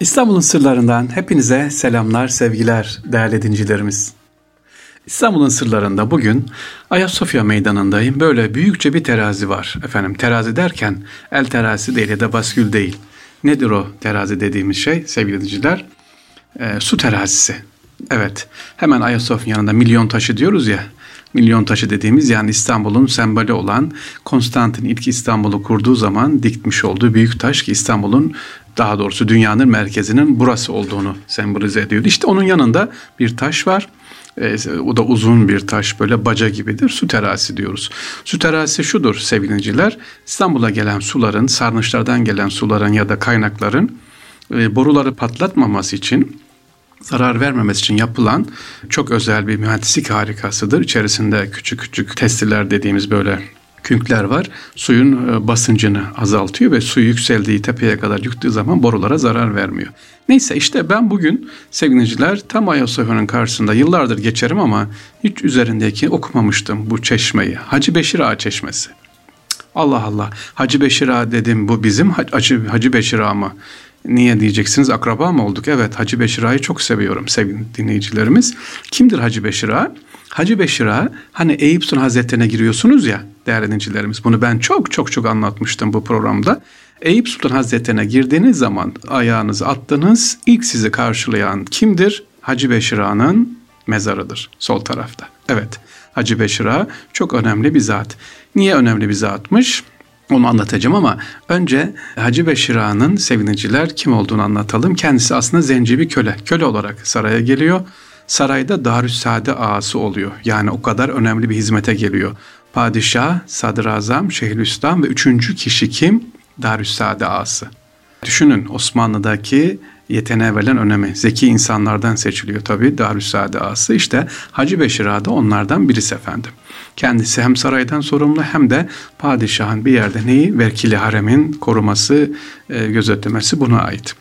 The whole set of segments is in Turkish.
İstanbul'un sırlarından hepinize selamlar, sevgiler değerli dincilerimiz. İstanbul'un sırlarında bugün Ayasofya Meydanı'ndayım. Böyle büyükçe bir terazi var. Efendim terazi derken el terazi değil ya da baskül değil. Nedir o terazi dediğimiz şey sevgili dinciler? E, su terazisi. Evet hemen Ayasofya yanında milyon taşı diyoruz ya. Milyon taşı dediğimiz yani İstanbul'un sembolü olan Konstantin ilk İstanbul'u kurduğu zaman dikmiş olduğu büyük taş ki İstanbul'un daha doğrusu dünyanın merkezinin burası olduğunu sembolize ediyordu. İşte onun yanında bir taş var. E, o da uzun bir taş böyle baca gibidir. Su terası diyoruz. Su terası şudur sevgiliciler. İstanbul'a gelen suların, sarnıçlardan gelen suların ya da kaynakların e, boruları patlatmaması için zarar vermemesi için yapılan çok özel bir mühendislik harikasıdır. İçerisinde küçük küçük testiler dediğimiz böyle künkler var. Suyun e, basıncını azaltıyor ve su yükseldiği tepeye kadar yüktığı zaman borulara zarar vermiyor. Neyse işte ben bugün sevgiliciler tam Ayasofya'nın karşısında yıllardır geçerim ama hiç üzerindeki okumamıştım bu çeşmeyi. Hacı Beşir Ağa Çeşmesi. Allah Allah. Hacı Beşir Ağa dedim bu bizim Hacı, Hacı Beşir Ağa mı? Niye diyeceksiniz akraba mı olduk? Evet Hacı Beşir Ağa'yı çok seviyorum sevgili dinleyicilerimiz. Kimdir Hacı Beşir Ağa? Hacı Beşir Ağa hani Eyüp Sultan Hazretleri'ne giriyorsunuz ya değerli dinleyicilerimiz. Bunu ben çok çok çok anlatmıştım bu programda. Eyüp Sultan Hazretleri'ne girdiğiniz zaman ayağınızı attınız. ilk sizi karşılayan kimdir? Hacı Beşir Ağa'nın mezarıdır sol tarafta. Evet Hacı Beşir Ağa çok önemli bir zat. Niye önemli bir zatmış? Onu anlatacağım ama önce Hacı Beşir Ağa'nın seviniciler kim olduğunu anlatalım. Kendisi aslında zenci bir köle. Köle olarak saraya geliyor. Sarayda Darüssade ağası oluyor. Yani o kadar önemli bir hizmete geliyor. Padişah, Sadrazam, Şeyhülislam ve üçüncü kişi kim? Darüssade ağası. Düşünün Osmanlı'daki yeteneğe verilen önemi. Zeki insanlardan seçiliyor tabii Darüssade ağası. İşte Hacı Beşir Ağa da onlardan birisi efendim. Kendisi hem saraydan sorumlu hem de padişahın bir yerde neyi? Verkili haremin koruması, e, gözetlemesi buna ait.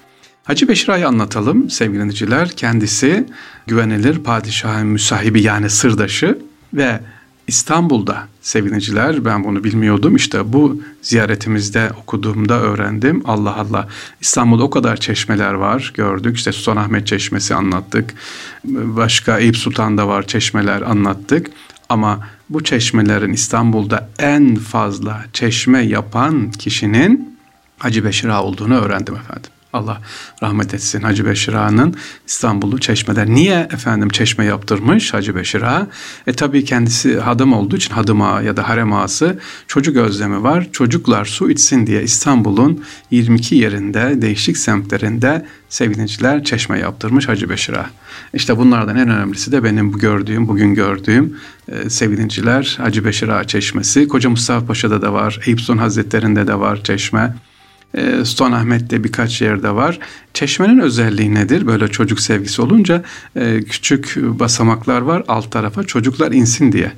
Hacı Beşir Ağa'yı anlatalım. Sevgili. Kendisi güvenilir padişahın müsahibi yani sırdaşı ve İstanbul'da. Seviniciler ben bunu bilmiyordum. İşte bu ziyaretimizde okuduğumda öğrendim. Allah Allah İstanbul'da o kadar çeşmeler var. Gördük işte Sultanahmet Çeşmesi anlattık. Başka Eyüp Sultan'da var çeşmeler anlattık. Ama bu çeşmelerin İstanbul'da en fazla çeşme yapan kişinin Hacı Beşir Ağa olduğunu öğrendim efendim. Allah rahmet etsin Hacı Beşir Ağa'nın İstanbul'u çeşmeler. Niye efendim çeşme yaptırmış Hacı Beşir Ağa? E tabii kendisi hadım olduğu için hadım ağa ya da harem ağası çocuk özlemi var. Çocuklar su içsin diye İstanbul'un 22 yerinde değişik semtlerinde sevinçler çeşme yaptırmış Hacı Beşir Ağa. İşte bunlardan en önemlisi de benim bu gördüğüm, bugün gördüğüm e, sevinçler Hacı Beşir Ağa çeşmesi. Koca Mustafa Paşa'da da var, Eyüp Sultan Hazretleri'nde de var çeşme. E, Sultanahmet'te birkaç yerde var. Çeşmenin özelliği nedir? Böyle çocuk sevgisi olunca e, küçük basamaklar var alt tarafa çocuklar insin diye.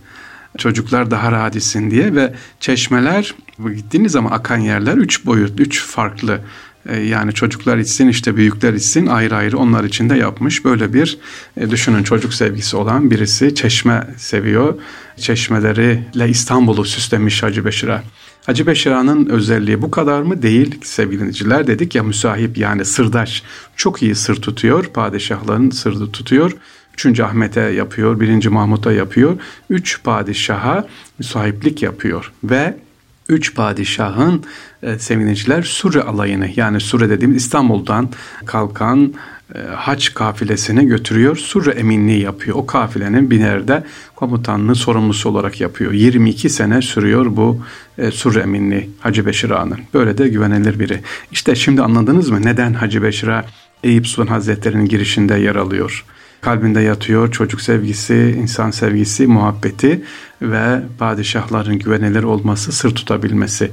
Çocuklar daha rahat insin diye ve çeşmeler gittiğiniz zaman akan yerler üç boyut, üç farklı e, yani çocuklar içsin işte büyükler içsin ayrı ayrı onlar için de yapmış. Böyle bir düşünün çocuk sevgisi olan birisi çeşme seviyor. Çeşmeleriyle İstanbul'u süslemiş Hacı Beşir'e. Hacı Beşira'nın özelliği bu kadar mı? Değil sevgili dinleyiciler. Dedik ya müsahip yani sırdaş. Çok iyi sır tutuyor. Padişahların sırrı tutuyor. Üçüncü Ahmet'e yapıyor. Birinci Mahmut'a yapıyor. Üç padişaha müsahiplik yapıyor. Ve üç padişahın e, sevineciler Sure alayını yani Sure dediğimiz İstanbul'dan kalkan e, haç kafilesini götürüyor. Surre eminliği yapıyor. O kafilenin binerde komutanlığı sorumlusu olarak yapıyor. 22 sene sürüyor bu e, Surre eminliği Hacı Beşir Ağa'nın. Böyle de güvenilir biri. İşte şimdi anladınız mı neden Hacı Beşir Ağa Eyüp Sultan Hazretleri'nin girişinde yer alıyor? Kalbinde yatıyor çocuk sevgisi, insan sevgisi, muhabbeti ve padişahların güvenilir olması, sır tutabilmesi.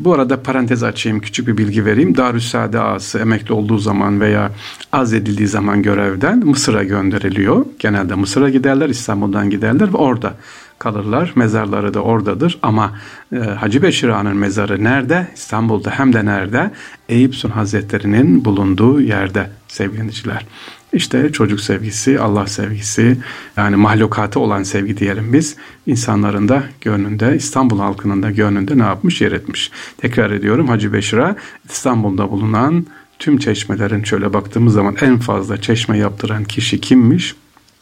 Bu arada parantez açayım, küçük bir bilgi vereyim. Darüssade ağası emekli olduğu zaman veya az edildiği zaman görevden Mısır'a gönderiliyor. Genelde Mısır'a giderler, İstanbul'dan giderler ve orada kalırlar. Mezarları da oradadır ama e, Hacı Beşir Ağa'nın mezarı nerede? İstanbul'da hem de nerede? Eyüp Sultan Hazretleri'nin bulunduğu yerde sevgiliciler. İşte çocuk sevgisi, Allah sevgisi, yani mahlukatı olan sevgi diyelim biz. insanların da gönlünde, İstanbul halkının da gönlünde ne yapmış? Yer etmiş. Tekrar ediyorum Hacı Beşir'a İstanbul'da bulunan tüm çeşmelerin şöyle baktığımız zaman en fazla çeşme yaptıran kişi kimmiş?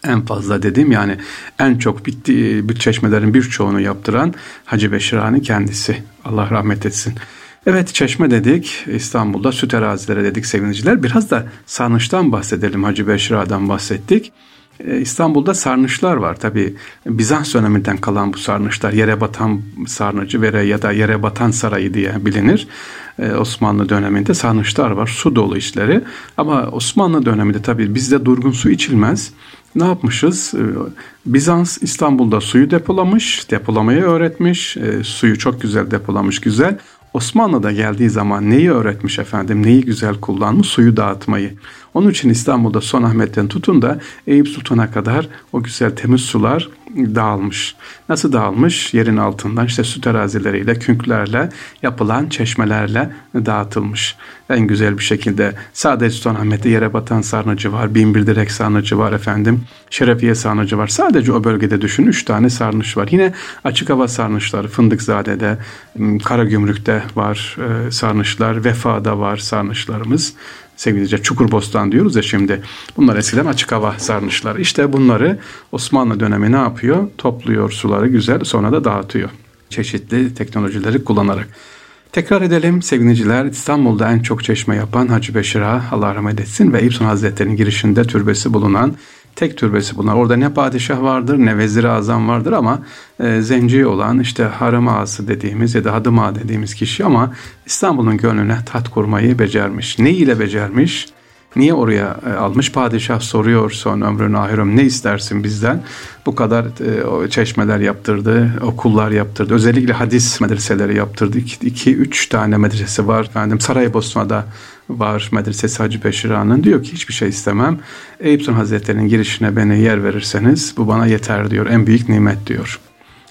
En fazla dedim yani en çok bitti, bir çeşmelerin birçoğunu yaptıran Hacı Beşirani kendisi. Allah rahmet etsin. Evet çeşme dedik İstanbul'da süt arazileri dedik sevgiliciler. Biraz da sarnıçtan bahsedelim Hacı Beşira'dan bahsettik. Ee, İstanbul'da sarnıçlar var. Tabi Bizans döneminden kalan bu sarnıçlar yere batan sarnıcı vere ya da yere batan sarayı diye bilinir. Ee, Osmanlı döneminde sarnıçlar var. Su dolu içleri. Ama Osmanlı döneminde tabi bizde durgun su içilmez. Ne yapmışız? Ee, Bizans İstanbul'da suyu depolamış, depolamayı öğretmiş. Suyu çok güzel depolamış, güzel. Osmanlı'da geldiği zaman neyi öğretmiş efendim, neyi güzel kullanmış? Suyu dağıtmayı. Onun için İstanbul'da Son Ahmet'ten tutun da Eyüp Sultan'a kadar o güzel temiz sular dağılmış. Nasıl dağılmış? Yerin altından işte su terazileriyle, künklerle yapılan çeşmelerle dağıtılmış. En güzel bir şekilde sadece Sultanahmet'te yere batan sarnıcı var, binbir direk sarnıcı var efendim, şerefiye sarnıcı var. Sadece o bölgede düşün üç tane sarnıç var. Yine açık hava sarnıçları Fındıkzade'de, Karagümrük'te var e, sarnıçlar, Vefa'da var sarnıçlarımız sevgili Çukurbostan diyoruz ya şimdi. Bunlar eskiden açık hava sarnıçlar. İşte bunları Osmanlı dönemi ne yapıyor? Topluyor suları güzel sonra da dağıtıyor. Çeşitli teknolojileri kullanarak. Tekrar edelim sevgiliciler İstanbul'da en çok çeşme yapan Hacı Beşir Ağa Allah rahmet etsin ve İbsun Hazretleri'nin girişinde türbesi bulunan tek türbesi bunlar. Orada ne padişah vardır ne vezir azam vardır ama e, zenci olan işte harem ağası dediğimiz ya da hadım ağa dediğimiz kişi ama İstanbul'un gönlüne tat kurmayı becermiş. Ne ile becermiş? Niye oraya e, almış? Padişah soruyor son ömrün ahirim ne istersin bizden? Bu kadar e, çeşmeler yaptırdı, okullar yaptırdı. Özellikle hadis medreseleri yaptırdı. İki, iki üç tane medrese var. Efendim Saraybosna'da var medresesi Hacı Beşir Ağa'nın. Diyor ki hiçbir şey istemem. Eyüp Sultan Hazretleri'nin girişine beni yer verirseniz bu bana yeter diyor. En büyük nimet diyor.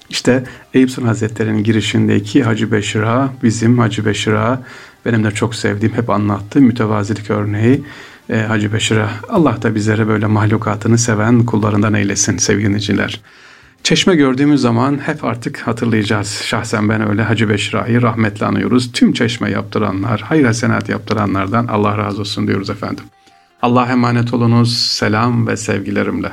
İşte Eyüp Sultan Hazretleri'nin girişindeki Hacı Beşir Ağa, bizim Hacı Beşir Ağa, benim de çok sevdiğim, hep anlattığım mütevazilik örneği e, Hacı Beşir'e. Allah da bizlere böyle mahlukatını seven kullarından eylesin sevgiliciler. Çeşme gördüğümüz zaman hep artık hatırlayacağız. Şahsen ben öyle Hacı Beşira'yı rahmetle anıyoruz. Tüm çeşme yaptıranlar, hayır hasenat yaptıranlardan Allah razı olsun diyoruz efendim. Allah emanet olunuz. Selam ve sevgilerimle.